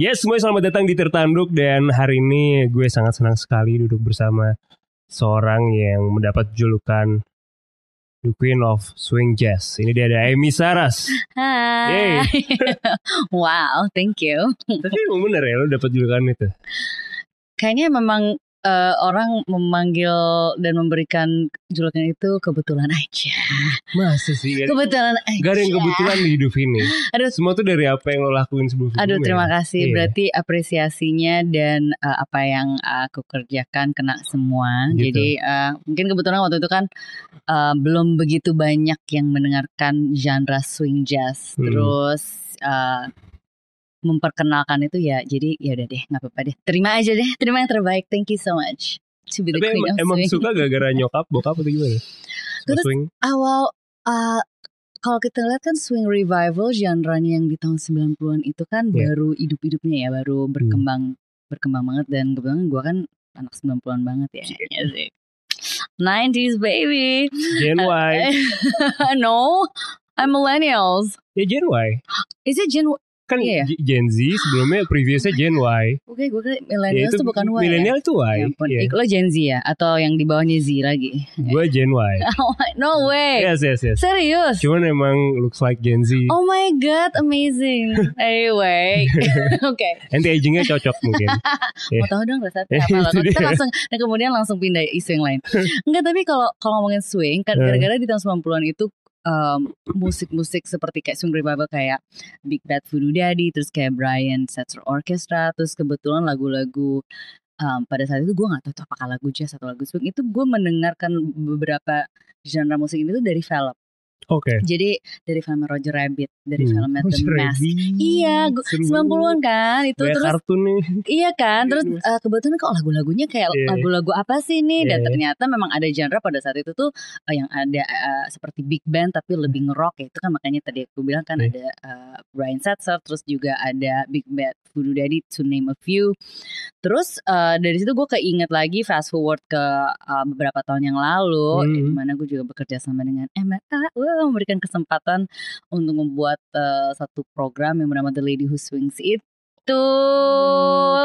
Yes, semuanya selamat datang di Tertanduk dan hari ini gue sangat senang sekali duduk bersama seorang yang mendapat julukan The Queen of Swing Jazz. Ini dia ada Amy Saras. Hai. wow, thank you. Tapi emang bener ya lo dapat julukan itu? Kayaknya memang eh, orang memanggil dan memberikan julukan itu kebetulan aja. Masa sih? Gak, Kebetulan aja. gak ada yang kebetulan di hidup ini. Aduh, Semua tuh dari apa yang lo lakuin sebelum-sebelumnya. aduh terima kasih. Iya. Berarti apresiasinya dan eh, apa yang aku kerjakan kena semua. Gitu. Jadi eh, mungkin kebetulan waktu itu kan eh, belum begitu banyak yang mendengarkan genre swing jazz. Hmm. Terus eh, memperkenalkan itu ya. Jadi ya udah deh, nggak apa-apa deh. Terima aja deh. Terima yang terbaik. Thank you so much. To be the Tapi queen emang, of emang swing. suka gara-gara nyokap, bokap atau gimana? Terus- swing? awal uh, kalau kita lihat kan swing revival genre-nya yang di tahun 90-an itu kan Iya. baru hidup-hidupnya ya, baru berkembang berkembang banget dan kebetulan gue kan anak 90-an banget ya. Iya sih. 90s baby. Gen Y. no, I'm millennials. Ya Gen Y. Is it Gen Kan Iya. G- Gen Z sebelumnya previously Gen Y. Oke, gue kira Ya, millennials itu tuh bukan Y. Milenial Ya, Y. ya ampun. Iya. Ik- Lo Gen Z ya atau yang di bawahnya Z lagi? Gue Gen Y. Oh no way. Yes, yes, yes. Serius? Cuman emang looks like Gen Z. Oh my god, amazing. Anyway, oke. Anti agingnya cocok mungkin. Iya. Mau tahu dong resepnya apa loh? itu Kita dia. langsung dan kemudian langsung pindah isu yang lain. Enggak, tapi kalau kalau ngomongin swing, kan Eh. gara-gara di tahun 90-an itu um, musik-musik seperti kayak swing revival kayak Big Bad Voodoo Daddy, terus kayak Brian Setzer Orchestra, terus kebetulan lagu-lagu um, pada saat itu gue nggak tahu itu apakah lagu jazz atau lagu swing itu gue mendengarkan beberapa genre musik ini tuh dari film. Oke. Jadi dari film Roger Rabbit, dari Hmm. film The Mask. Iya, gua- Seru 90-an kan itu Kayak terus kartun nih. Iya kan, terus eh, kebetulan kok lagu-lagunya kayak Iya. lagu-lagu apa sih nih? Dan Iya. ternyata memang ada genre pada saat itu tuh eh, yang ada eh, seperti big band tapi lebih ngerock ya. Itu kan makanya tadi aku bilang kan Iya. ada eh, Brian Setzer, terus juga ada Big Bad Voodoo Daddy to name a few. Terus eh, dari situ gue keinget lagi fast forward ke eh, beberapa tahun yang lalu, Hmm. di mana gue juga bekerja sama dengan MRA, memberikan kesempatan untuk membuat eh, satu program yang bernama The Lady Who Swings It itu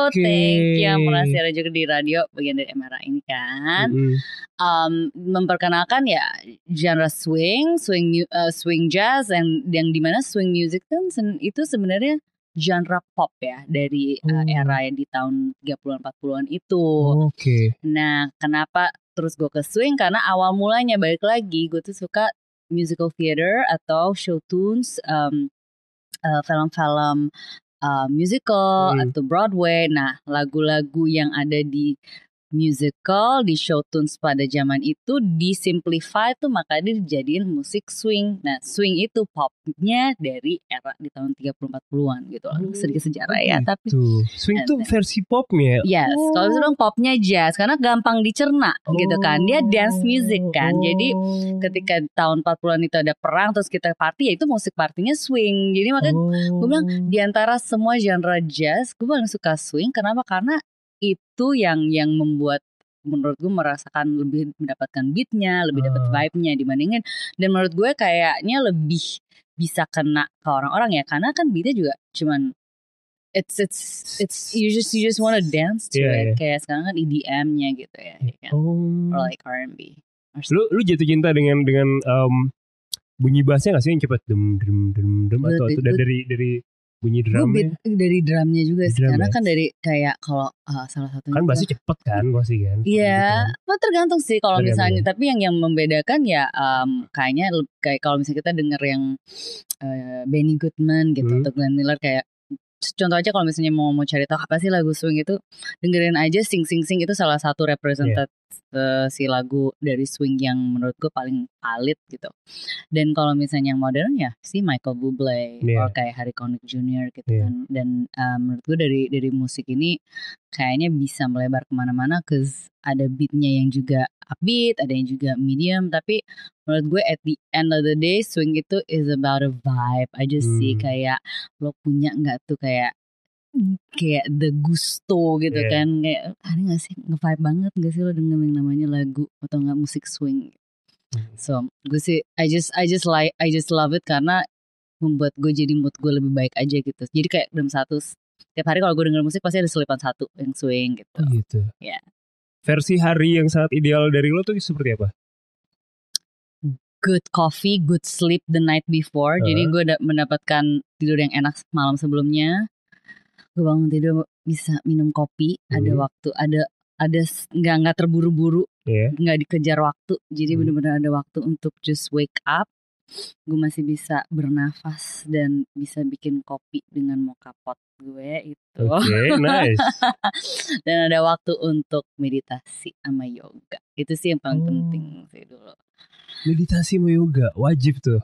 Oke. thank you Merasa juga di radio bagian dari MRA ini kan Mm-mm. um, memperkenalkan ya genre swing swing uh, swing jazz yang yang di mana swing music kan sen- itu sebenarnya genre pop ya dari uh, era yang di tahun 30-an 40-an itu Oke. nah kenapa terus gue ke swing karena awal mulanya balik lagi gue tuh suka musical theater atau show tunes um, uh, film-film uh, musical Hmm. atau Broadway. Nah, lagu-lagu yang ada di musical di show tunes pada zaman itu disimplify tuh maka dijadiin musik swing. Nah, swing itu popnya dari era di tahun 30-40-an gitu loh. Oh, Sedikit sejarah ya, gitu. tapi. Swing tuh versi popnya. Yes, kalau Oh. misalnya popnya jazz karena gampang dicerna gitu kan. Dia dance music kan. Jadi Oh. ketika tahun 40-an itu ada perang terus kita party ya itu musik partinya swing. Jadi makanya Oh. gue bilang di antara semua genre jazz gue paling suka swing kenapa? Karena itu yang yang membuat menurut gue merasakan lebih mendapatkan beatnya, lebih dapat Ah. vibe-nya dibandingin dan menurut gue kayaknya lebih bisa kena ke orang-orang ya karena kan beatnya juga cuman it's it's it's you just you just wanna dance to Iya, it iya. kayak sekarang kan EDM-nya gitu ya, ya kan? Oh. or like R&B. Lu lu jatuh cinta dengan dengan um, bunyi bassnya gak sih yang cepet dem dem dem dem atau, atau dari dari bunyi drumnya? beat dari drumnya juga sih Drum karena ya? kan dari kayak kalau uh, salah satunya Kan bassnya cepet kan pasti kan? Iya, Gitu nah, tergantung sih kalau misalnya. ya. Tapi yang yang membedakan ya em, kayaknya kayak kalau misalnya kita denger yang eh, Benny Goodman gitu Hmm. atau Glenn Miller kayak contoh aja kalau misalnya mau mau cari tahu apa sih lagu swing itu dengerin aja Sing Sing Sing itu salah satu representasi si lagu dari swing yang menurut gue paling valid gitu. Dan kalau misalnya yang modern ya si Michael Bublé Iya. or kayak Harry Connick Jr. gitu Iya. kan. Dan eh, menurut gue dari dari musik ini kayaknya bisa melebar ke mana-mana cause ada beatnya yang juga upbeat, ada yang juga medium. Tapi menurut gue at the end of the day swing itu is about a vibe aja sih Hmm. kayak lo punya nggak tuh kayak kayak the gusto gitu Iya. kan kayak ada nggak sih nge-vibe banget nggak sih lo denger yang namanya lagu atau nggak musik swing Hmm. so gue sih I just I just like I just love it karena membuat gue jadi mood gue lebih baik aja gitu jadi kayak dalam satu tiap hari kalau gue denger musik pasti ada selipan satu yang swing gitu. Oh gitu. Iya. Versi hari yang sangat ideal dari lo tuh seperti apa? Good coffee, good sleep the night before. Jadi Uh-huh. gue da- mendapatkan tidur yang enak malam sebelumnya. Gue bangun tidur bisa minum kopi, ada Hmm. waktu, ada ada nggak nggak terburu-buru, nggak dikejar waktu. Jadi Hmm. benar-benar ada waktu untuk just wake up. Gue masih bisa bernafas dan bisa bikin kopi dengan mocha pot gue itu. Oke, nice. dan ada waktu untuk meditasi sama yoga. Itu sih yang paling Oh. penting sih dulu. Meditasi sama yoga wajib tuh.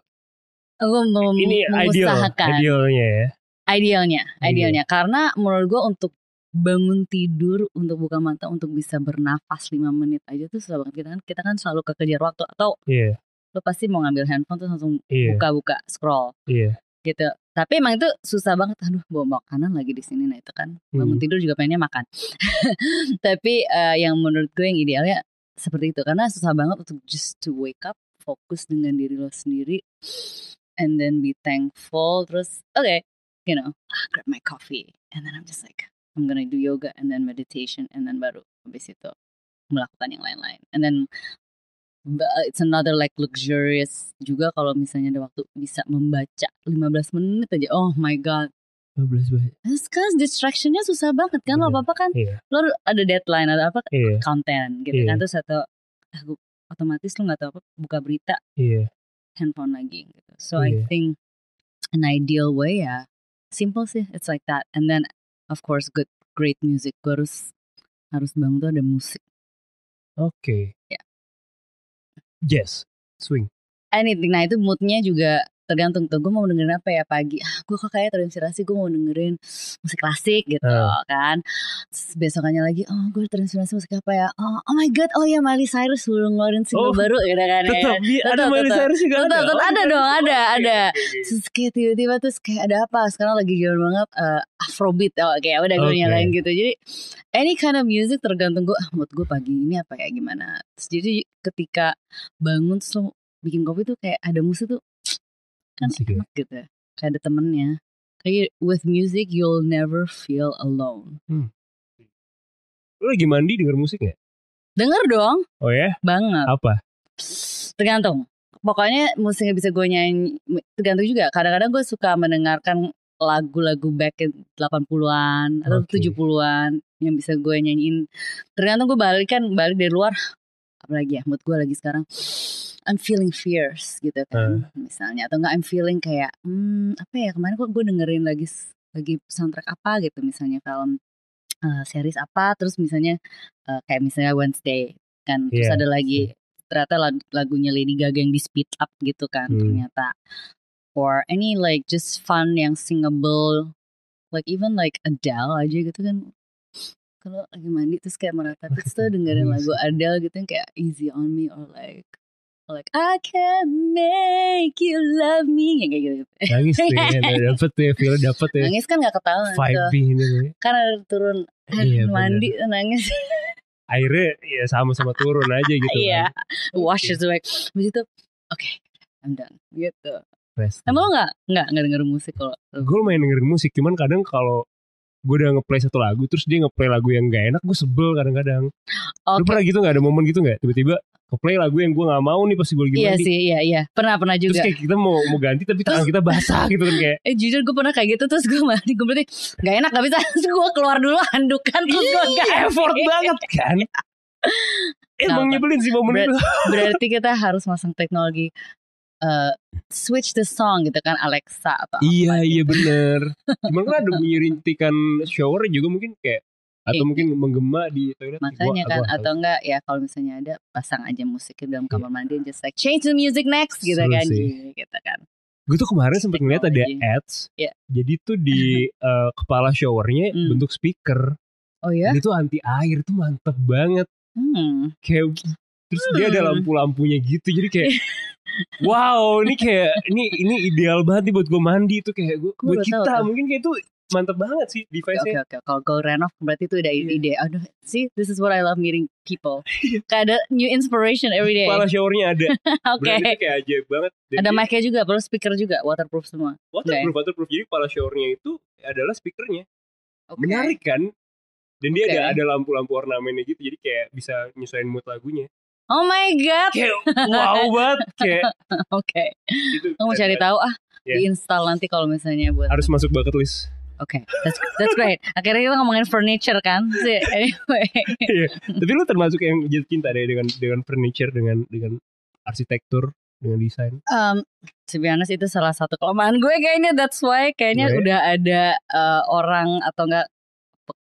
Gue mem- Ini ideal, mengusahakan idealnya ya. idealnya, Iya. idealnya karena menurut gue untuk bangun tidur untuk buka mata untuk bisa bernafas 5 menit aja tuh susah banget kita kan kita kan selalu kekejar waktu atau Iya, lo pasti mau ngambil handphone terus langsung iya, buka-buka scroll. Iya. gitu. Tapi emang itu susah banget. Aduh bawa makanan lagi di sini. Nah itu kan. Bangun Hmm. tidur juga pengennya makan. Tapi eh, yang menurut gue yang idealnya seperti itu. Karena susah banget untuk just to wake up fokus dengan diri lo sendiri and then be thankful terus okay you know ah, grab my coffee and then I'm just like I'm gonna do yoga and then meditation and then baru habis itu melakukan yang lain-lain. And then it's another like luxurious juga kalau misalnya ada waktu bisa membaca 15 menit aja oh my god 12 banget. Terus kan distractionnya susah banget kan lo Bener. apa-apa kan Iya, lo ada deadline ada apa iya, konten gitu Iya. kan terus atau ah, gua- otomatis lo nggak tahu apa buka berita iya. handphone lagi gitu so I Iya. think an ideal way ya simple sih it's like that and then of course good great music gue harus harus bangun tuh ada musik Oke. Ya. Jazz, swing. anything nah itu moodnya juga tergantung tuh gue mau dengerin apa ya pagi ah gue kok kayak terinspirasi gue mau dengerin musik klasik gitu Ah. kan Terus besokannya lagi oh gue terinspirasi musik apa ya oh, oh my god oh ya Miley Cyrus baru ngeluarin single Oh, baru gitu kan ya Tetap, iya, ada Tetap, Miley tetap. Cyrus juga Tetap, ada. tetap, Oh, ada dong, ada, ada. Terus kayak tiba-tiba terus kayak ada apa sekarang lagi zaman banget eh, Afrobeat oh, kayak udah gue Oke. nyalain gitu jadi any kind of music tergantung gue ah, mood gue pagi ini apa ya gimana terus jadi ketika bangun terus bikin kopi tuh kayak ada musik tuh kan ya? enak gitu kayak ada temennya kayak with music you'll never feel alone Lu lagi mandi denger musik gak? denger dong Oh ya? banget Apa? tergantung pokoknya musik yang bisa gue nyanyi tergantung juga kadang-kadang gue suka mendengarkan lagu-lagu back in 80-an atau Oke. 70-an yang bisa gue nyanyiin tergantung gue balik kan balik dari luar apalagi ya mood gue lagi sekarang I'm feeling fierce gitu kan. Misalnya atau enggak I'm feeling kayak hmm, apa ya kemarin kok gue dengerin lagi lagi soundtrack apa gitu misalnya film eh, series apa terus misalnya eh, kayak misalnya Wednesday kan terus Iya, ada lagi ternyata lag- lagunya Lady Gaga yang di speed up gitu kan Hmm. ternyata. Or any like just fun yang singable like even like Adele aja gitu kan kalau lagi mandi terus kayak meratapi terus tuh dengerin lagu Adele gitu yang kayak Easy on Me or like or like I can make you love me yang kayak gitu, Nangis tuh ya, dapet tuh ya, feel dapet ya. nangis kan gak ketahuan ini tuh. kan ada turun Iya, mandi nangis Airnya ya sama-sama turun aja gitu Iya. kan. wash is like begitu oke I'm done gitu Rest. emang lo nggak nggak nggak denger musik kalau gue lumayan dengerin musik cuman kadang kalau gue udah ngeplay satu lagu terus dia ngeplay lagu yang gak enak gue sebel kadang-kadang. Lu oke. pernah gitu gak ada momen gitu gak tiba-tiba ngeplay lagu yang gue gak mau nih pas gue lagi iya mandi. sih iya iya. Pernah pernah terus juga. kayak kita mau mau ganti tapi tangan kita basah gitu kan kayak. Eh jujur gue pernah kayak gitu terus gue mandi gue berarti gak enak gak bisa terus gue keluar dulu handukan terus gue Iya, effort banget kan. Emang nyebelin sih momen Ber- itu. berarti kita harus masang teknologi eh, switch the song gitu kan Alexa atau iya apa iya gitu. bener cuman kan ada bunyi rintikan shower juga mungkin kayak atau Iya. mungkin menggema di toilet makanya Gua- kan gua atau enggak ya kalau misalnya ada pasang aja musik di dalam kamar mandi and just like change the music next gitu Seru kan sih. gitu kan gue tuh kemarin sempet ngeliat ada ads Iya. jadi tuh di eh, kepala showernya Hmm. bentuk speaker oh ya dia tuh anti air tuh mantep banget hmm. kayak terus dia ada Hmm. lampu-lampunya gitu jadi kayak wow ini kayak ini ini ideal banget nih buat gue mandi itu kayak gue Gua buat tahu kita tuh. mungkin kayak itu mantep banget sih Oke device-nya oke kalau go renov berarti itu udah Iya. ide. Aduh, see this is what I love meeting people. Kayak ada new inspiration every day. kepala showernya ada Oke. berarti itu kayak ajaib banget Dan Ada mic-nya juga, perlu speaker juga, waterproof semua. waterproof waterproof jadi kepala showernya itu adalah speakernya Oke. Menarik kan? Dan dia ada ada lampu-lampu ornamennya gitu, jadi kayak bisa nyesuaiin mood lagunya. Oh my god. Kayak wow banget, kayak Oke. itu. Kamu cari tahu ah. Iya. Diinstal nanti kalau misalnya buat. Harus masuk bucket list. Oke, that's that's great. Akhirnya kita ngomongin furniture kan. Si- Anyway. Iya. Tapi lu termasuk yang jatuh cinta deh dengan dengan furniture, dengan dengan arsitektur, dengan desain. Um, honest itu salah satu kelemahan gue kayaknya that's why kayaknya Gue? udah ada uh, orang atau enggak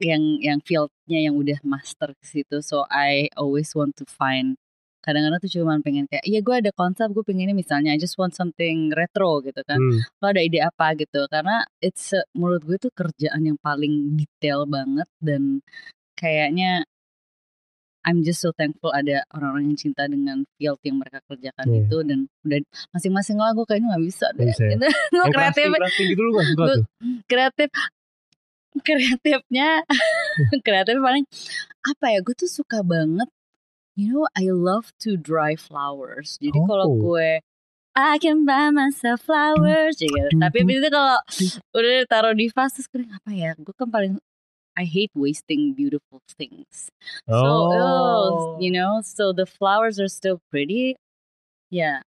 yang yang fieldnya yang udah master ke situ so I always want to find kadang-kadang tuh cuma pengen kayak iya gue ada konsep gue pengennya misalnya I just want something retro gitu kan Hmm. lo ada ide apa gitu karena it's a- menurut gue tuh kerjaan yang paling detail banget dan kayaknya I'm just so thankful ada orang-orang yang cinta dengan field yang mereka kerjakan Iya. itu dan udah masing-masing lagu kayaknya nggak bisa deh. Bisa ya? Itu gue Yang kreatif crafting, crafting gitu lu gak suka Gue- tuh? kreatif kreatifnya kreatifnya paling apa ya gue tuh suka banget you know I love to dry flowers. Jadi kalau Oh. gue I can buy myself flowers. gitu. tapi itu kalau udah taruh di vas terus gue apa ya gue kan paling I hate wasting beautiful things. So oh, you know so the flowers are still pretty. Yeah.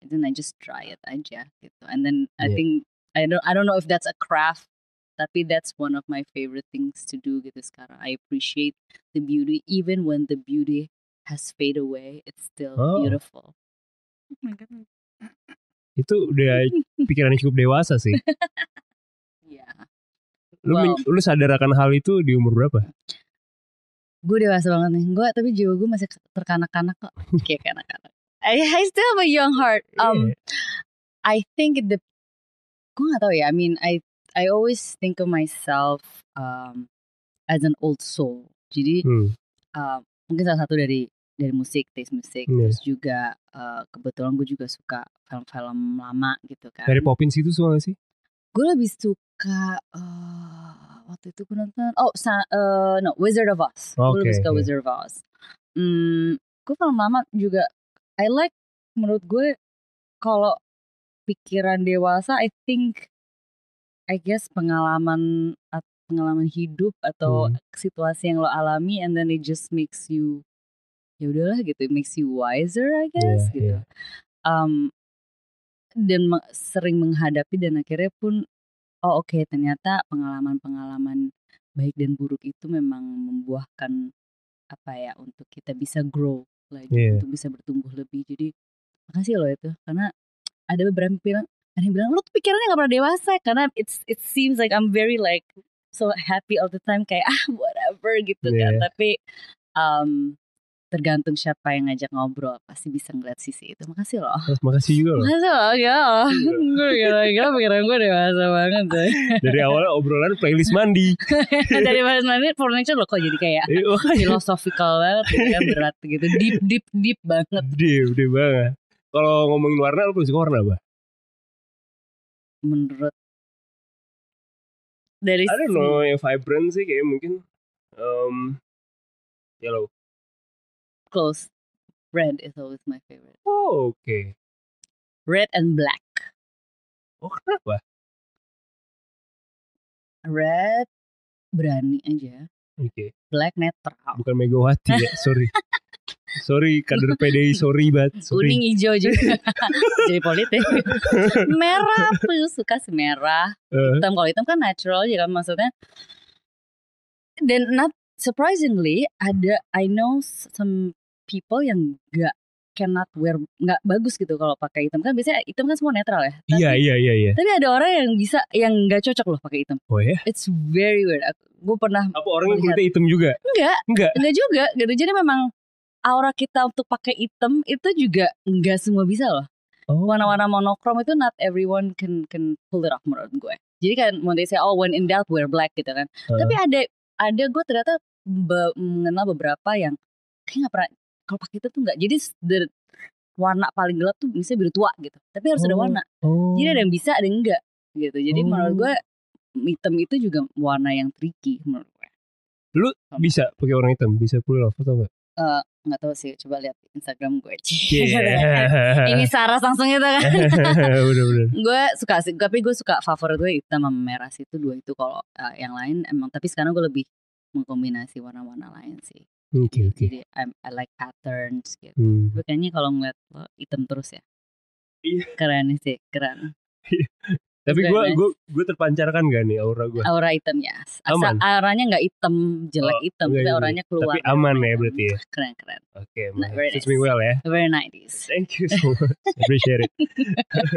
And then I just dry it. Aja gitu and then I think I don't I don't know if that's a craft. Tapi that's one of my favorite things to do gitu sekarang. I appreciate the beauty even when the beauty has fade away it's still Oh. beautiful Itu udah pikiran cukup dewasa sih. yeah Lu, Well, lu sadar akan hal itu di umur berapa? gue dewasa banget nih gue tapi jiwa gue masih terkanak-kanak kok kayak kanak-kanak I, I still have a young heart um Iya. I think the gue gak tahu ya I mean I I always think of myself um, as an old soul jadi Hmm. uh, mungkin salah satu dari dari musik taste musik Iya. terus juga uh, kebetulan gue juga suka film-film lama gitu kan Dari Poppins itu semua gak sih? gue lebih suka uh, waktu itu gue nonton oh sa- uh, no Wizard of Oz gue lebih suka iya. Wizard of Oz hmm, gue film lama juga I like menurut gue kalau pikiran dewasa I think I guess pengalaman pengalaman hidup atau Hmm. situasi yang lo alami and then it just makes you ya udahlah gitu it makes you wiser I guess Iya, gitu iya. um, dan me- sering menghadapi dan akhirnya pun oh oke ternyata pengalaman-pengalaman baik dan buruk itu memang membuahkan apa ya untuk kita bisa grow lagi Iya. untuk bisa bertumbuh lebih jadi makasih loh itu karena ada beberapa yang bilang ada yang bilang lu tuh pikirannya gak pernah dewasa karena it's it seems like I'm very like so happy all the time kayak ah whatever gitu kan Iya. tapi um, tergantung siapa yang ngajak ngobrol pasti bisa ngeliat sisi itu makasih loh makasih juga loh. Masa loh ya Gue kira-kira pikiran gue dewasa banget deh Dari awalnya obrolan playlist mandi. Dari bahas mandi furniture loh kok jadi kayak makanya. Philosophical banget gitu kan Berat gitu Deep deep deep banget Gede, gede banget. Kalau ngomongin warna, lu paling suka warna apa? Menurut Dari I don't know, yang vibrant sih kayak mungkin um, yellow. Close Red is always my favorite Oh, oke. Red and black Oh, kenapa? Red Berani aja Oke, Black netral bukan Megawati ya, sorry. sorry, kader PDI, sorry banget. Sorry. Kuning hijau juga Jadi politik Merah Aku suka sih merah Eh, hitam kalau hitam kan natural aja kan maksudnya dan not surprisingly ada I know some people yang gak cannot wear nggak bagus gitu kalau pakai hitam kan biasanya hitam kan semua netral ya iya, iya, iya, iya. tapi ada orang yang bisa yang nggak cocok loh pakai hitam Oh ya? it's very weird gue pernah Apa orang yang kulitnya hitam juga? enggak Enggak. enggak juga gitu jadi memang aura kita untuk pakai hitam itu juga nggak semua bisa loh Oh. warna-warna monokrom itu not everyone can can pull it off menurut gue. Jadi kan when they say oh when in doubt wear black gitu kan. Uh. Tapi ada ada gue ternyata be- mengenal beberapa yang kayak nggak pernah kalau pakai itu tuh nggak. Jadi the warna paling gelap tuh misalnya biru tua gitu. Tapi harus ada Oh. warna. Oh. Jadi ada yang bisa ada yang enggak gitu. Jadi Oh. menurut gue hitam itu juga warna yang tricky menurut gue. bisa pakai warna hitam, bisa pull off atau enggak? Eh, nggak tahu sih coba lihat Instagram gue Yeah. ini Saras langsung itu kan Bener-bener. gue suka sih tapi gue suka favorit gue hitam sama merah sih itu dua itu kalau eh, yang lain emang tapi sekarang gue lebih mengkombinasi warna-warna lain sih Oke oke. jadi I'm, I like patterns gitu Hmm. gue kayaknya kalau ngeliat lo hitam terus ya Iya. keren sih keren Tapi Keren gue gue gue terpancarkan gak nih aura gue? aura hitam ya asal Aman. auranya nggak hitam jelek Oh, hitam tapi auranya keluar Tapi dari aman ya berarti ya. keren keren Oke, Nah, very nice. me well ya. very 90s Thank you so much. Appreciate it.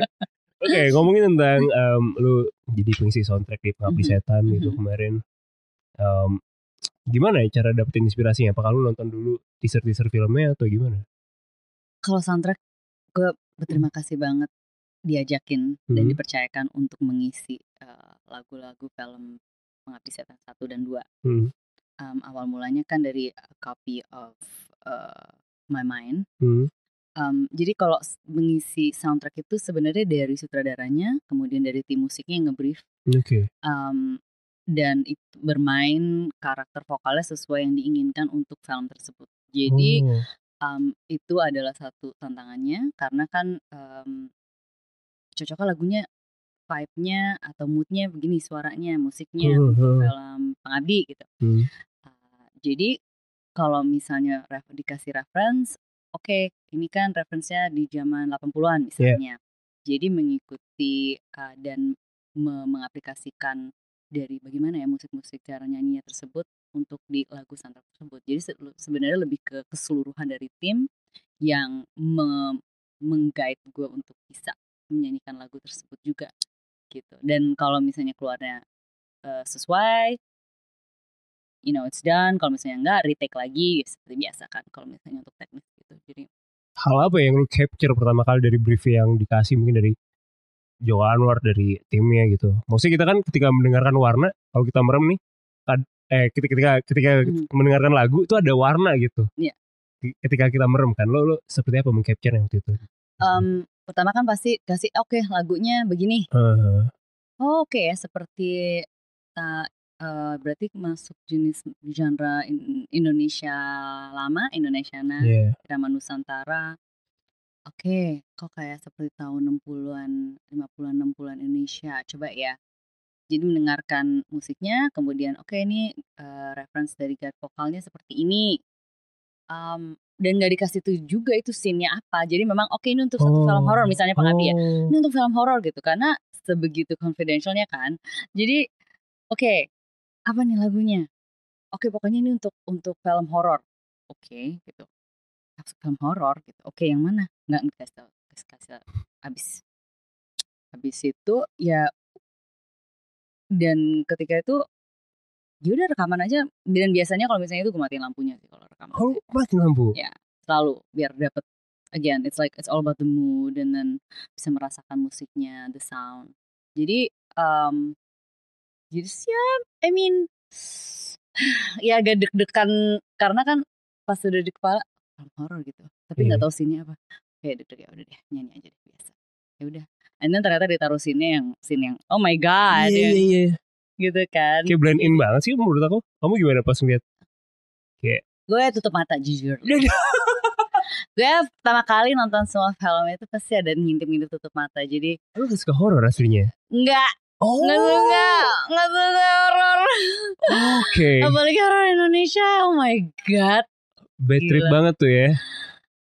Oke, ngomongin tentang em, lu jadi pengisi soundtrack di Pengabdi Mhm. Setan gitu Mhm. kemarin. Em, gimana ya cara dapetin inspirasinya? Apakah lu nonton dulu teaser-teaser filmnya atau gimana? kalau soundtrack gue berterima kasih banget diajakin dan Hmm. dipercayakan untuk mengisi eh, lagu-lagu film Pengabdi Setan 1 dan 2 Hmm. Um, awal mulanya kan dari a copy of uh, My Mind Hmm. Um, jadi kalau mengisi soundtrack itu sebenarnya dari sutradaranya kemudian dari tim musiknya yang ngebrief Oke. um, dan itu bermain karakter vokalnya sesuai yang diinginkan untuk film tersebut jadi Oh. um, itu adalah satu tantangannya karena kan um, cocoknya lagunya vibe-nya atau mood-nya begini suaranya musiknya untuk hmm. film pengabdi gitu Hmm. Uh, jadi kalau misalnya ref- dikasih reference oke ini kan referensinya di zaman 80-an misalnya jadi mengikuti uh, dan me- mengaplikasikan dari bagaimana ya musik-musik cara nyanyinya tersebut untuk di lagu soundtrack tersebut. Jadi se- sebenarnya lebih ke keseluruhan dari tim yang me- mengguide gue untuk bisa menyanyikan lagu tersebut juga gitu. Dan kalau misalnya keluarnya eh, sesuai you know it's done. Kalau misalnya enggak retake lagi seperti biasa kan kalau misalnya untuk teknis gitu. Jadi Hal apa yang lu capture pertama kali dari brief yang dikasih mungkin dari Joko Anwar dari timnya gitu. Maksudnya kita kan ketika mendengarkan warna, kalau kita merem nih, eh ketika ketika, ketika Hmm. mendengarkan lagu itu ada warna gitu. Iya. Ketika kita merem kan, lo lo seperti apa mengcapture yang waktu itu? em, pertama kan pasti kasih oke lagunya begini Heeh. oh, oke ya seperti ta- eh, berarti masuk jenis genre in- Indonesia lama Indonesiana Iya. drama Nusantara Oke, kok kayak seperti tahun 60-an, 50-an, 60-an Indonesia. Coba ya. Jadi mendengarkan musiknya, kemudian oke ini eh, reference dari guide vokalnya seperti ini. Em, dan gak dikasih tuh juga itu scene-nya apa. Jadi memang oke ini untuk satu film Oh. horor misalnya pengabdi ya. Oh. Ini untuk film horor gitu karena sebegitu confidentialnya kan. Jadi oke, apa nih lagunya? Oke, pokoknya ini untuk untuk film horor. Oke, gitu. Film horor gitu. Oke, yang mana? Nggak tahu. Kasih kasih tahu. Habis. Habis itu ya dan ketika itu ya udah rekaman aja dan biasanya kalau misalnya itu gue matiin lampunya sih kalau rekaman Oh, mati lampu. Ya. selalu biar dapet again it's like it's all about the mood and then bisa merasakan musiknya the sound jadi um, jadi sih ya I mean ya agak deg-degan karena kan pas udah di kepala film horror gitu tapi nggak Iya. tahu sini apa kayak deg-deg ya udah deh nyanyi aja deh biasa ya udah and then ternyata ditaruh sini yang scene yang oh my god Iya, ya, iya, iya. gitu kan Kayak blend in banget sih menurut aku. Kamu gimana pas ngeliat? gue tutup mata jujur gue pertama kali nonton semua film itu pasti ada ngintip-ngintip tutup mata jadi Lu gak suka horor aslinya? nggak Oh. nggak suka nggak suka horor Oke. apalagi horor Indonesia oh my god Bad trip Gila. banget tuh ya.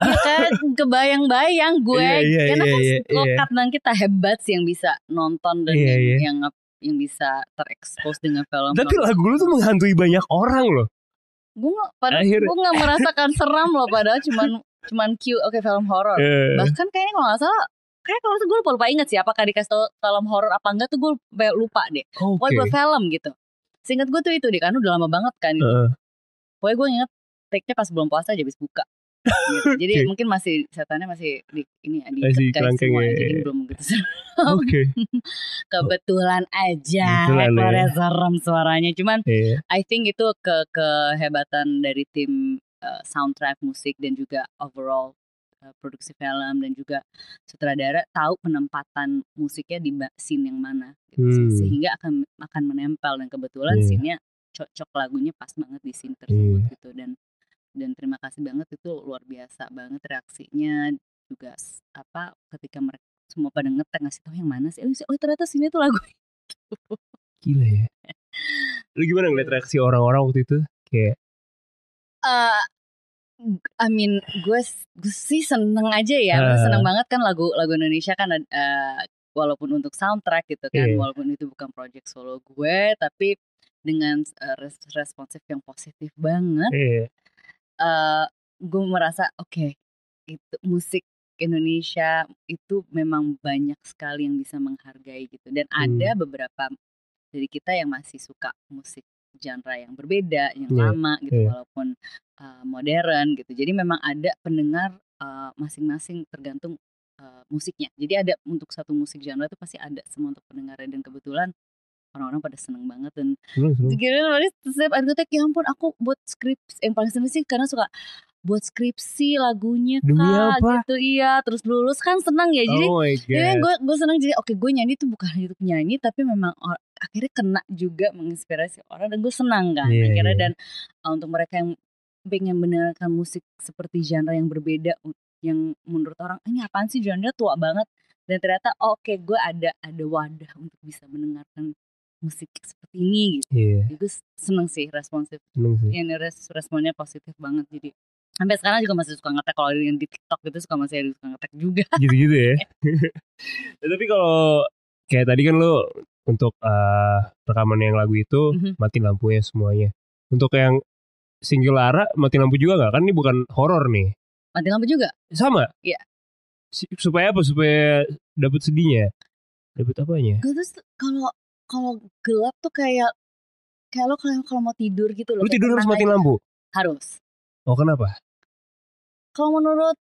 ya kan kebayang-bayang gue Iya, iya, karena iya, kan iya, lokat dan kita hebat sih yang bisa nonton dan Iya, yang, iya. yang yang bisa terekspos dengan film Tapi lagu lu tuh menghantui banyak orang loh. gue nggak padahal Akhir- gue nggak merasakan seram loh padahal cuman cuman cute oke film horor Eh, bahkan kayaknya kalau nggak salah kayak kalau gue lupa lupa inget sih apakah dikasih tau film horor apa enggak tuh gue lupa deh Oke. pokoknya buat film gitu seingat gue tuh itu deh karena udah lama banget kan itu Heeh. pokoknya gue inget take-nya pas belum puasa aja habis buka gitu. jadi Oke. mungkin masih setannya masih di ini di Masih guys kerangkeng semua ya, jadi ya. belum gitu Oke. kebetulan aja Kebetulan ya. serem suaranya cuman Iya. I think itu ke kehebatan dari tim uh, soundtrack musik dan juga overall uh, produksi film dan juga sutradara tahu penempatan musiknya di scene yang mana gitu. Hmm. sehingga akan akan menempel dan kebetulan Iya. scene-nya cocok lagunya pas banget di scene tersebut Iya. gitu dan dan terima kasih banget itu luar biasa banget reaksinya juga apa ketika mereka semua pada ngetek ngasih tahu yang mana sih oh, oh ternyata sini tuh lagu Gila ya. Lu gimana ngeliat reaksi orang-orang waktu itu? Kayak Eh, I mean gue gue sih seneng aja ya Ah. seneng banget kan lagu lagu Indonesia kan eh, walaupun untuk soundtrack gitu kan Iya. walaupun itu bukan project solo gue tapi dengan res- responsif yang positif banget eh eh gue merasa oke itu musik Indonesia itu memang banyak sekali yang bisa menghargai gitu. Dan ada beberapa dari kita yang masih suka musik genre yang berbeda yang Iya, lama gitu iya. walaupun uh, modern gitu. Jadi memang ada pendengar uh, masing-masing tergantung uh, musiknya. Jadi ada untuk satu musik genre itu pasti ada semua untuk pendengarnya. Dan kebetulan orang-orang pada seneng banget dan. Gila banget setiap ada ngetek ya ampun aku buat skripsi yang paling seneng sih karena suka buat skripsi lagunya Demi kak apa? gitu iya terus lulus kan senang ya jadi oh ya gue gue senang jadi oke gue nyanyi tuh bukan hanya untuk nyanyi tapi memang or- akhirnya kena juga menginspirasi orang dan gue senang kan Iya, akhirnya iya. dan uh, untuk mereka yang pengen mendengarkan musik seperti genre yang berbeda yang menurut orang ini apaan sih genre tua banget dan ternyata oh, oke gue ada ada wadah untuk bisa mendengarkan musik seperti ini gitu Iya, jadi gue seneng sih responsif seneng sih. ini res- responnya positif banget jadi sampai sekarang juga masih suka ngetek kalau yang di TikTok gitu suka masih ada suka ngetek juga Gitu-gitu ya. Nah, tapi kalau kayak tadi kan lu untuk eh, rekaman yang lagu itu Mhm. mati lampunya semuanya. Untuk yang single Lara mati lampu juga nggak? Kan ini bukan horor nih. mati lampu juga Sama? Iya. Supaya apa? Supaya dapat sedihnya. Dapat apanya? gue terus kalau kalau gelap tuh kayak kayak lo kalau kalau mau tidur gitu loh Lu tidur harus tenang mati aja. lampu. harus Oh kenapa? kalau menurut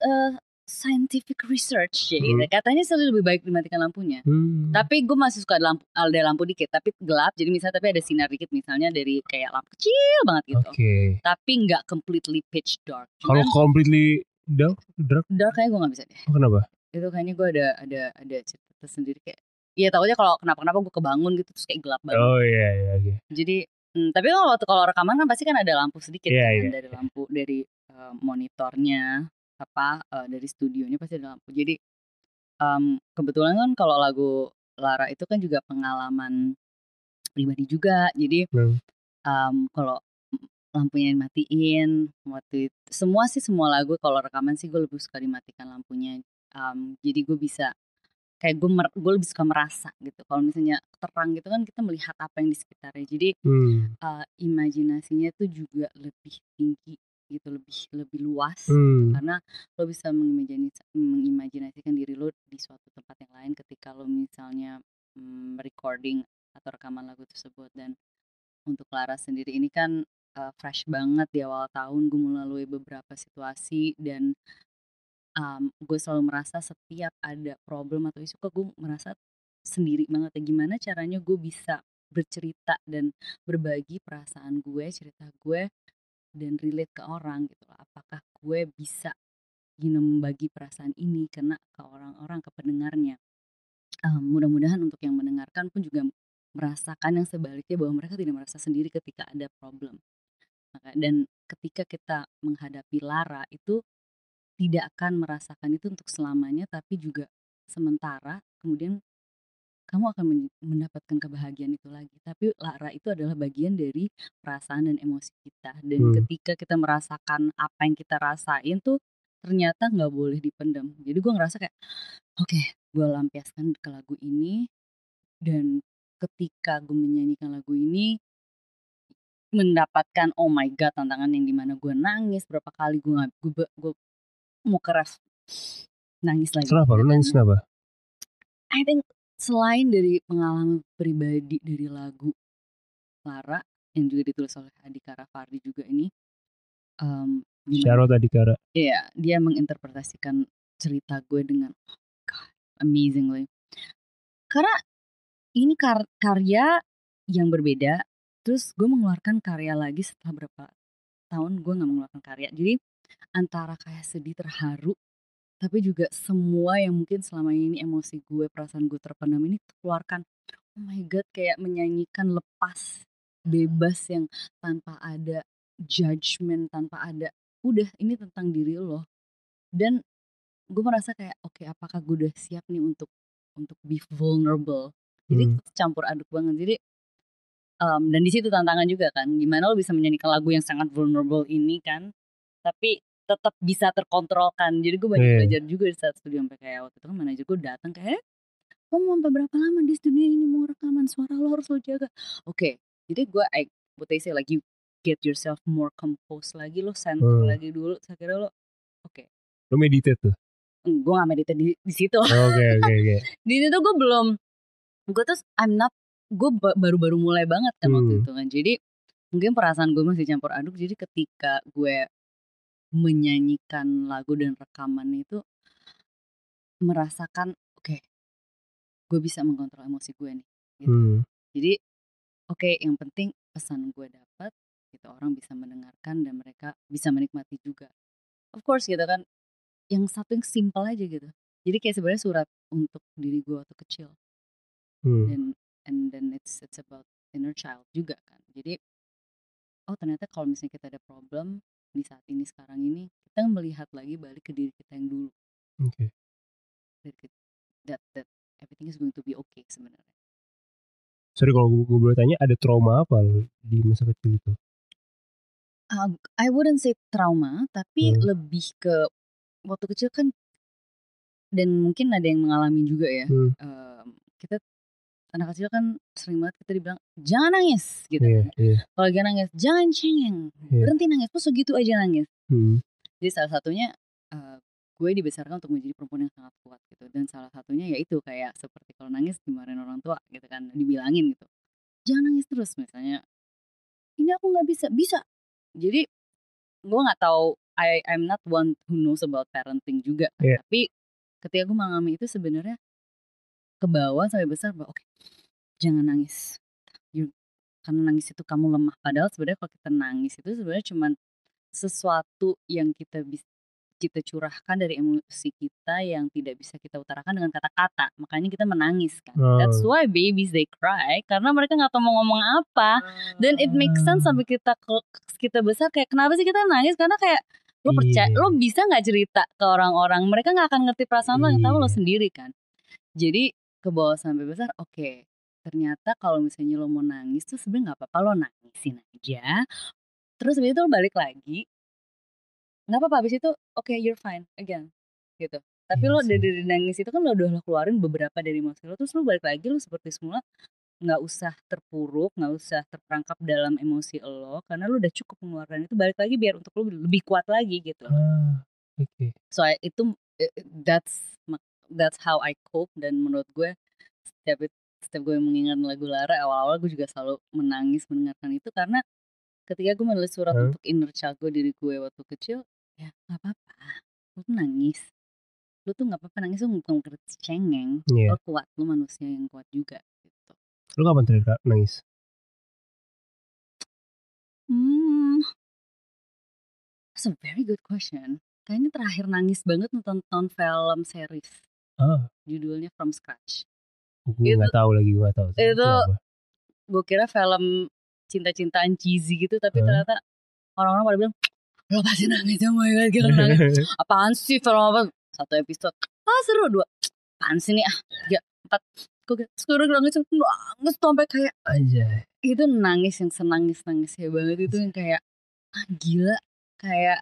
eh, scientific research ya gitu, Hmm. katanya selalu lebih baik dimatikan lampunya Hmm. tapi gue masih suka lampu ada lampu dikit tapi gelap jadi misalnya tapi ada sinar dikit misalnya dari kayak lampu kecil banget gitu Oke. tapi nggak completely pitch dark Kalau completely dark, dark dark kayaknya gue nggak bisa deh oh, kenapa? itu kayaknya gue ada ada ada cerita tersendiri kayak Iya takutnya kalau kenapa-kenapa gue kebangun gitu terus kayak gelap banget. Oh iya iya oke. Jadi hmm, tapi kalau waktu kalau rekaman kan pasti kan ada lampu sedikit Iya, kan iya. dari lampu dari eh, monitornya apa eh, dari studionya pasti ada lampu. Jadi em, kebetulan kan kalau lagu Lara itu kan juga pengalaman pribadi juga. Jadi Hmm. em, kalau lampunya dimatiin waktu itu semua sih semua lagu kalau rekaman sih gue lebih suka dimatikan lampunya. Em, jadi gue bisa kayak gue mer- gue lebih suka merasa gitu. Kalau misalnya terang gitu kan kita melihat apa yang di sekitarnya. Jadi Hmm. uh, imajinasinya tuh juga lebih tinggi gitu lebih lebih luas Hmm. karena lo bisa mengimajinasi, mengimajinasikan diri lo di suatu tempat yang lain ketika lo misalnya mm, recording atau rekaman lagu tersebut dan untuk Clara sendiri ini kan uh, fresh banget di awal tahun gue melalui beberapa situasi dan um, gue selalu merasa setiap ada problem atau isu kok gue merasa sendiri banget ya. Gimana caranya gue bisa bercerita dan berbagi perasaan gue cerita gue dan relate ke orang gitu apakah gue bisa know, membagi perasaan ini karena ke orang-orang ke pendengarnya? Um, mudah-mudahan untuk yang mendengarkan pun juga merasakan yang sebaliknya bahwa mereka tidak merasa sendiri ketika ada problem. Dan ketika kita menghadapi lara itu tidak akan merasakan itu untuk selamanya tapi juga sementara kemudian kamu akan men- mendapatkan kebahagiaan itu lagi. Tapi lara itu adalah bagian dari perasaan dan emosi kita. Dan Hmm. ketika kita merasakan apa yang kita rasain tuh ternyata nggak boleh dipendam. Jadi gue ngerasa kayak oke gue lampiaskan ke lagu ini. Dan ketika gue menyanyikan lagu ini mendapatkan oh my god tantangan yang di mana gue nangis berapa kali gue gue mau keras nangis lagi Kenapa lu nangis kenapa? I think selain dari pengalaman pribadi dari lagu Lara yang juga ditulis oleh Adhika Rafardi juga ini um, dimana- Syarot tadi Kara. Iya, dia menginterpretasikan cerita gue dengan oh God, amazingly. Karena ini kar- karya yang berbeda, terus gue mengeluarkan karya lagi setelah berapa tahun gue nggak mengeluarkan karya. Jadi antara kayak sedih terharu, tapi juga semua yang mungkin selama ini emosi gue, perasaan gue terpendam ini keluarkan. Oh my God, kayak menyanyikan lepas, bebas yang tanpa ada judgement tanpa ada udah ini tentang diri lo. Dan gue merasa kayak oke apakah gue udah siap nih untuk untuk be vulnerable? Jadi Hmm. campur aduk banget. Jadi em, dan di situ tantangan juga kan gimana lo bisa menyanyikan lagu yang sangat vulnerable ini kan tapi tetap bisa terkontrolkan jadi gue banyak Iya. belajar juga di saat studio sampai kayak waktu itu kan manajer gue datang kayak "Eh, kamu mau sampai berapa lama di studio ini mau rekaman suara lo harus lo jaga oke jadi gue I what they say like you get yourself more composed lagi lo center Hmm. lagi dulu saya kira lo oke Lo meditate tuh. gue gak meditasi di, di situ Oke oke oke. di situ gue belum gue tuh I'm not gue ba- baru-baru mulai banget kan waktu Hmm. itu kan jadi mungkin perasaan gue masih campur aduk jadi ketika gue menyanyikan lagu dan rekaman itu merasakan oke gue bisa mengontrol emosi gue nih gitu. Hmm. jadi oke yang penting pesan gue dapat gitu orang bisa mendengarkan dan mereka bisa menikmati juga of course gitu kan yang satu yang simple aja gitu jadi kayak sebenarnya surat untuk diri gue waktu kecil Hmm. dan and then it's it's about inner child juga kan jadi oh ternyata kalau misalnya kita ada problem di saat ini sekarang ini kita melihat lagi balik ke diri kita yang dulu Oke. That kita- that that everything is going to be okay sebenarnya Sorry kalau gue boleh tanya ada trauma apa lo di masa kecil itu? Uh, I wouldn't say trauma tapi Hmm. lebih ke waktu kecil kan dan mungkin ada yang mengalami juga ya Hmm. Um, kita anak kecil kan sering banget kita dibilang jangan nangis gitu Iya iya. kalau lagi nangis jangan cengeng Iya. berhenti nangis kok segitu aja nangis Hmm. jadi salah satunya eh, gue dibesarkan untuk menjadi perempuan yang sangat kuat gitu dan salah satunya yaitu kayak seperti kalau nangis dimarahin orang tua gitu kan dibilangin gitu jangan nangis terus misalnya ini aku nggak bisa bisa jadi gue nggak tahu I I'm not one who knows about parenting juga kan. Iya. tapi ketika gue mengalami itu sebenarnya ke bawah sampai besar bahwa oke jangan nangis. You- karena nangis itu kamu lemah. Padahal sebenarnya kalau kita nangis itu sebenarnya cuman sesuatu yang kita bisa kita curahkan dari emosi kita yang tidak bisa kita utarakan dengan kata-kata. Makanya kita menangis kan. Oh. that's why babies they cry karena mereka nggak tahu mau ngomong apa. Dan it makes sense sampai kita ke- kita besar kayak kenapa sih kita nangis? Karena kayak lo percaya lo bisa nggak cerita ke orang-orang? Mereka nggak akan ngerti perasaan lo yang tahu lo Iya. sendiri kan. Jadi ke bawah sampai besar oke. Ternyata kalau misalnya lo mau nangis tuh sebenarnya nggak apa-apa lo nangisin aja. Terus habis itu lo balik lagi. Nggak apa-apa habis itu oke you're fine again gitu. Tapi Iya lo dari, dari nangis itu kan lo udah lo keluarin beberapa dari emosi lo terus lo balik lagi lo seperti semula nggak usah terpuruk nggak usah terperangkap dalam emosi lo karena lo udah cukup mengeluarkan itu balik lagi biar untuk lo lebih kuat lagi gitu. Ah, oke. so itu eh, that's that's how I cope dan menurut gue setiap setiap gue mengingat lagu Lara awal-awal gue juga selalu menangis mendengarkan itu karena ketika gue menulis surat Hah? untuk inner child gue diri gue waktu kecil ya nggak apa-apa lu tuh nangis lu tuh nggak apa-apa nangis lu bukan karena cengeng Iya. lu kuat lu manusia yang kuat juga gitu Lo kapan terakhir nangis? hmm that's a very good question kayaknya terakhir nangis banget nonton film series Judulnya From Scratch gue Itu- nggak tahu lagi gue tahu. itu apa. gue kira film cinta-cintaan cheesy gitu tapi ternyata orang-orang pada bilang lo pasti nangis oh my god kira nangis apaan sih film apa satu episode ah seru dua apaan sih nih ah tiga empat gue sekarang nangis nangis tuh sampai kayak Anjay. itu nangis yang senangis nangisnya banget itu yang kayak ah, gila kayak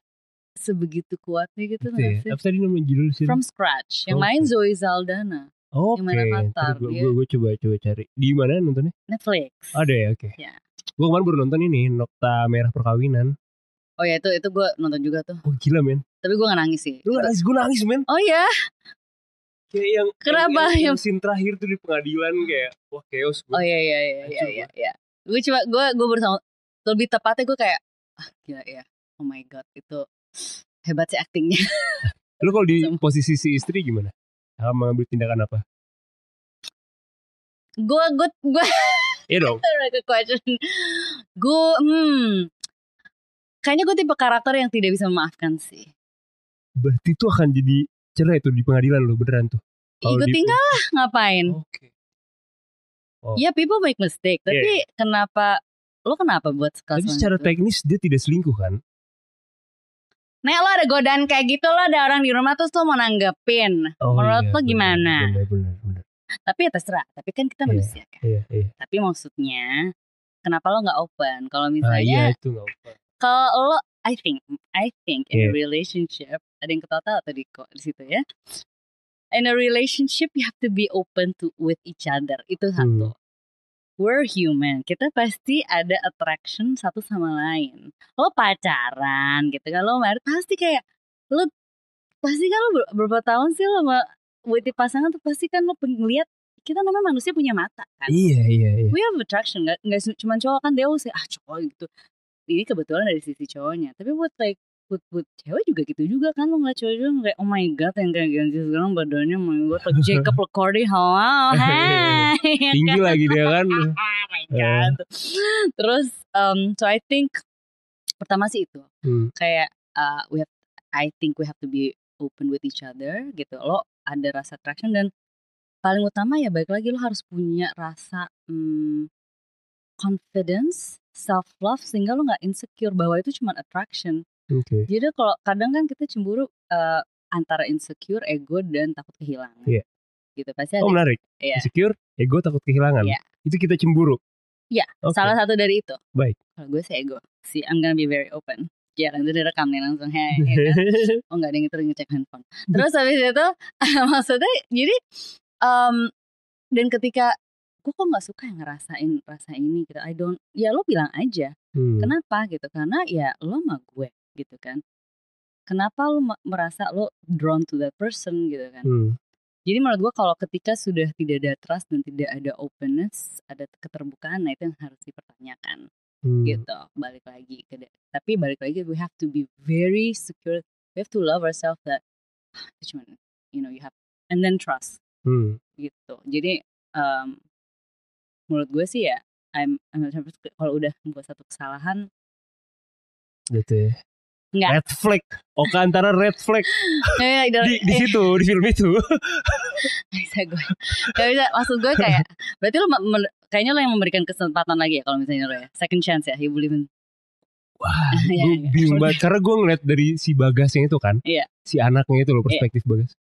sebegitu kuatnya gitu Itu ya. nggak sih Apa tadi nama judul sih? From Scratch yang From main. Zoe Saldana Oke. yang main Avatar, Gue dia- gue coba coba cari. Di mana nontonnya? Netflix Ada ya, oke. Ya. Gue kemarin baru nonton ini Nokta Merah Perkawinan. oh ya itu itu gue nonton juga tuh Oh gila men. tapi gue gak nangis sih Lu gak nangis, gue nangis men. oh ya Kayak yang Kenapa? yang, yang scene terakhir tuh di pengadilan kayak wah chaos gue. Oh iya iya iya iya Hancur iya. iya. Gue coba gue gue bersama lebih tepatnya gue kayak ah gila ya. Oh my god itu hebat sih aktingnya. Lu kalau di Sama. posisi si istri gimana? Akan mengambil tindakan apa? Gue gue gue Iya dong. question. Gue hmm kayaknya gue tipe karakter yang tidak bisa memaafkan sih. Berarti itu akan jadi cerai tuh di pengadilan lo beneran tuh. Ikut di- tinggal lah ngapain? Oke. Oh. Ya people make mistake, tapi kenapa lo kenapa buat Tapi sekali secara teknis dia tidak selingkuh kan? Nek lo ada godaan kayak gitu lo ada orang di rumah terus lo mau nanggepin. Menurut iya, lo gimana? Benar, benar, benar. Tapi ya terserah. Tapi kan kita Iya. manusia kan. Iya, iya. Tapi maksudnya kenapa lo nggak open? Kalau Ah, iya misalnya itu nggak apa. kalau lo I think I think in a Iya. relationship ada yang ketawa tadi kok di situ ya. In a relationship you have to be open to with each other. Itu satu. Hmm. We're human. Kita pasti ada attraction satu sama lain. Lo pacaran gitu kan lo married pasti kayak lo pasti kan lo ber- berapa tahun sih lo sama with the pasangan tuh pasti kan lo ngeliat kita namanya manusia punya mata kan. Iya, iya, iya. We have attraction nggak nggak cuma cowok kan dia say ah cowok gitu. Ini kebetulan dari sisi cowoknya. Tapi buat like buat buat cewek juga gitu juga kan lo ngeliat cowok juga kayak oh my god yang kayak ganti sekarang badannya oh my god like Jacob Lecordi hello hey Tinggi lagi dia kan. oh my god. Terus um, so I think pertama sih itu Hmm. kayak uh, we have I think we have to be open with each other gitu. Lo ada rasa attraction dan paling utama ya balik lagi lo harus punya rasa hmm, confidence self love sehingga lo nggak insecure bahwa itu cuma attraction Oke. jadi kalau kadang kan kita cemburu uh, antara insecure ego dan takut kehilangan Iya. gitu pasti ada Oh menarik. Iya. Insecure, ego takut kehilangan. Iya. Itu kita cemburu. Iya, Oke. salah satu dari itu Baik. kalau gue sih ego sih I'm gonna be very open ya itu direkam nih langsung hey, ya kan? oh nggak ada yang itu ngecek handphone terus habis itu maksudnya jadi um, dan ketika gue kok nggak suka yang ngerasain rasa ini gitu I don't ya lo bilang aja Hmm. kenapa gitu karena ya lo sama gue gitu kan kenapa lo me- merasa lo drawn to that person gitu kan Hmm. jadi menurut gue kalau ketika sudah tidak ada trust dan tidak ada openness ada keterbukaan nah itu yang harus dipertanyakan Hmm. gitu balik lagi ke tapi balik lagi we have to be very secure we have to love ourselves that itu cuman you know you have and then trust Hmm. gitu jadi um, menurut gue sih ya I'm, I'm kalau udah membuat satu kesalahan Gitu ya. Nggak. Red flag. Oke antara red flag eh, di, di situ di film itu. Nggak bisa gue Gak bisa maksud gue kayak berarti lo kayaknya lo yang memberikan kesempatan lagi ya kalau misalnya lo ya second chance ya you believe in Wah, Iya, gue iya. bingung banget karena gue ngeliat dari si Bagasnya itu kan, Iya. si anaknya itu loh perspektif Bagas.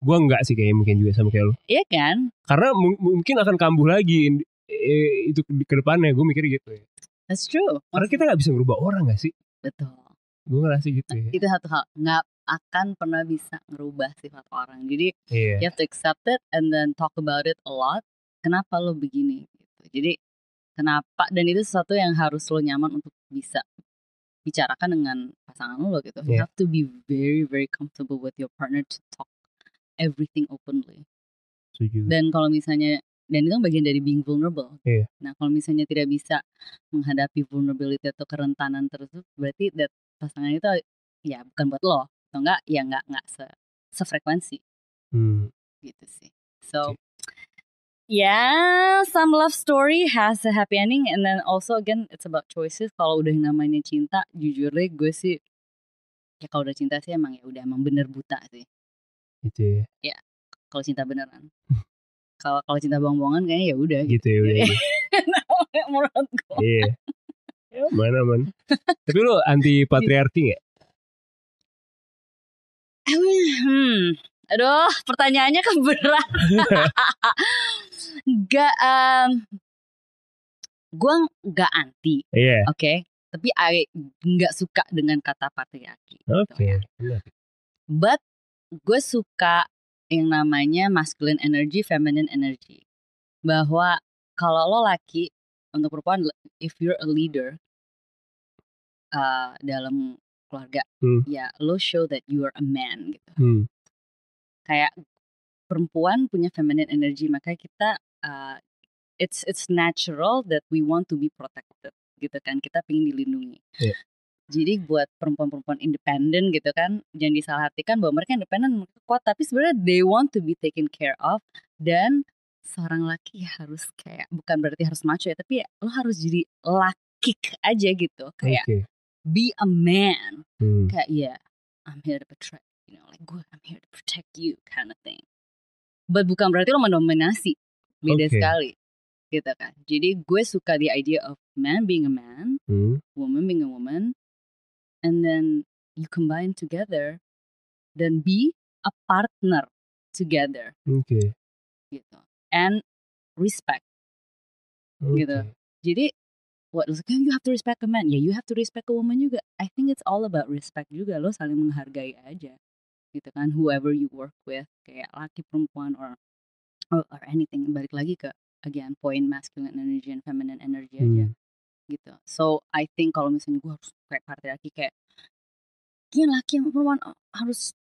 Gue enggak sih kayaknya mungkin juga sama kayak lo. iya kan Karena mu- mungkin akan kambuh lagi eh, itu ke depannya. Gue mikir gitu ya. That's true Karena kita nggak bisa ngerubah orang gak sih? betul Gue ngerasa gitu ya. itu satu hal nggak akan pernah bisa ngerubah sifat orang jadi Iya. you have to accept it and then talk about it a lot kenapa lo begini gitu jadi kenapa dan itu sesuatu yang harus lo nyaman untuk bisa bicarakan dengan pasangan lo gitu you Iya. have to be very very comfortable with your partner to talk everything openly Setuju. dan kalau misalnya dan itu kan bagian dari being vulnerable. Iya. Nah kalau misalnya tidak bisa menghadapi vulnerability atau kerentanan tersebut, berarti that pasangan itu ya bukan buat lo, atau enggak ya enggak enggak se sefrekuensi Hmm. gitu sih. So yeah, some love story has a happy ending and then also again it's about choices. Kalau udah namanya cinta, jujur deh gue sih ya kalau udah cinta sih emang ya udah emang bener buta sih. Gitu ya. Kalau cinta beneran. Kalau kalau cinta bohong-bohongan kayaknya ya udah Gitu ya udah. Gitu. menurut gue. Iya. Ya, mana man. Tapi lu anti patriarki gak? Hmm. Aduh, pertanyaannya kan berat. Gak, um, gue gak anti, Iya. oke. Tapi I nggak suka dengan kata patriarki. gitu Oke. ya. benar. But gue suka yang namanya masculine energy, feminine energy. Bahwa kalau lo laki untuk perempuan, if you're a leader uh, dalam keluarga, Hmm. ya lo show that you are a man gitu. Hmm. Kayak perempuan punya feminine energy, makanya kita uh, it's it's natural that we want to be protected gitu kan. Kita pengen dilindungi. Iya. Jadi buat perempuan-perempuan independen gitu kan, jangan disalahartikan bahwa mereka independen mereka kuat, tapi sebenarnya they want to be taken care of dan seorang laki harus kayak bukan berarti harus macho ya, tapi ya lo harus jadi laki aja gitu, kayak Oke. be a man, Hmm. kayak ya I'm here to protect, you know, like gue I'm here to protect you kind of thing. But bukan berarti lo mendominasi, beda Oke. sekali. gitu kan. Jadi gue suka the idea of man being a man, Hmm. woman being a woman, and then you combine together, dan be a partner together Oke. gitu. And respect. Oke. Gitu. Jadi what kan you have to respect a man, ya you have to respect a woman juga. I think it's all about respect juga. Lo saling menghargai aja, gitu kan. Whoever you work with, kayak laki perempuan or or, or anything. Balik lagi ke again point masculine energy and feminine energy aja, Hmm. Gitu. So I think kalau misalnya gue harus kayak patriarki kayak gini laki sama perempuan oh, harus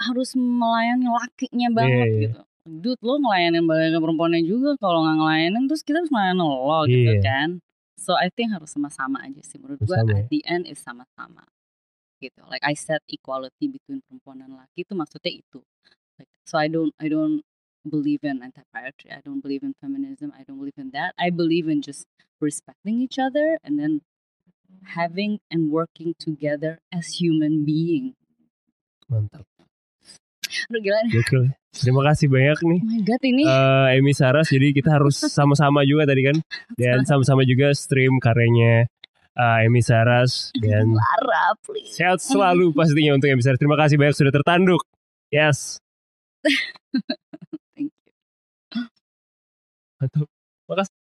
harus melayani lakinya banget Iya, iya. gitu. Dude lo ngelayanin balik perempuannya juga kalau nggak ngelayanin terus kita harus ngelayanin lo gitu Iya. kan. So I think harus sama-sama aja sih menurut gue Sama ya. at the end is sama-sama gitu. Like I said equality between perempuan dan laki itu maksudnya itu. Like, so I don't I don't believe in anti-patriarchy. I don't believe in feminism. I don't believe in that. I believe in just respecting each other and then having and working together as human being. Mantap. Aduh gila nih. Gokil. Terima kasih banyak nih. Oh my god ini eh Emi Saras jadi kita harus sama-sama juga tadi kan dan sama-sama juga stream karyanya eh, Emi Saras dan Lara please. sehat selalu pastinya untuk Emi Saras terima kasih banyak sudah tertanduk yes Thank you. mantap makasih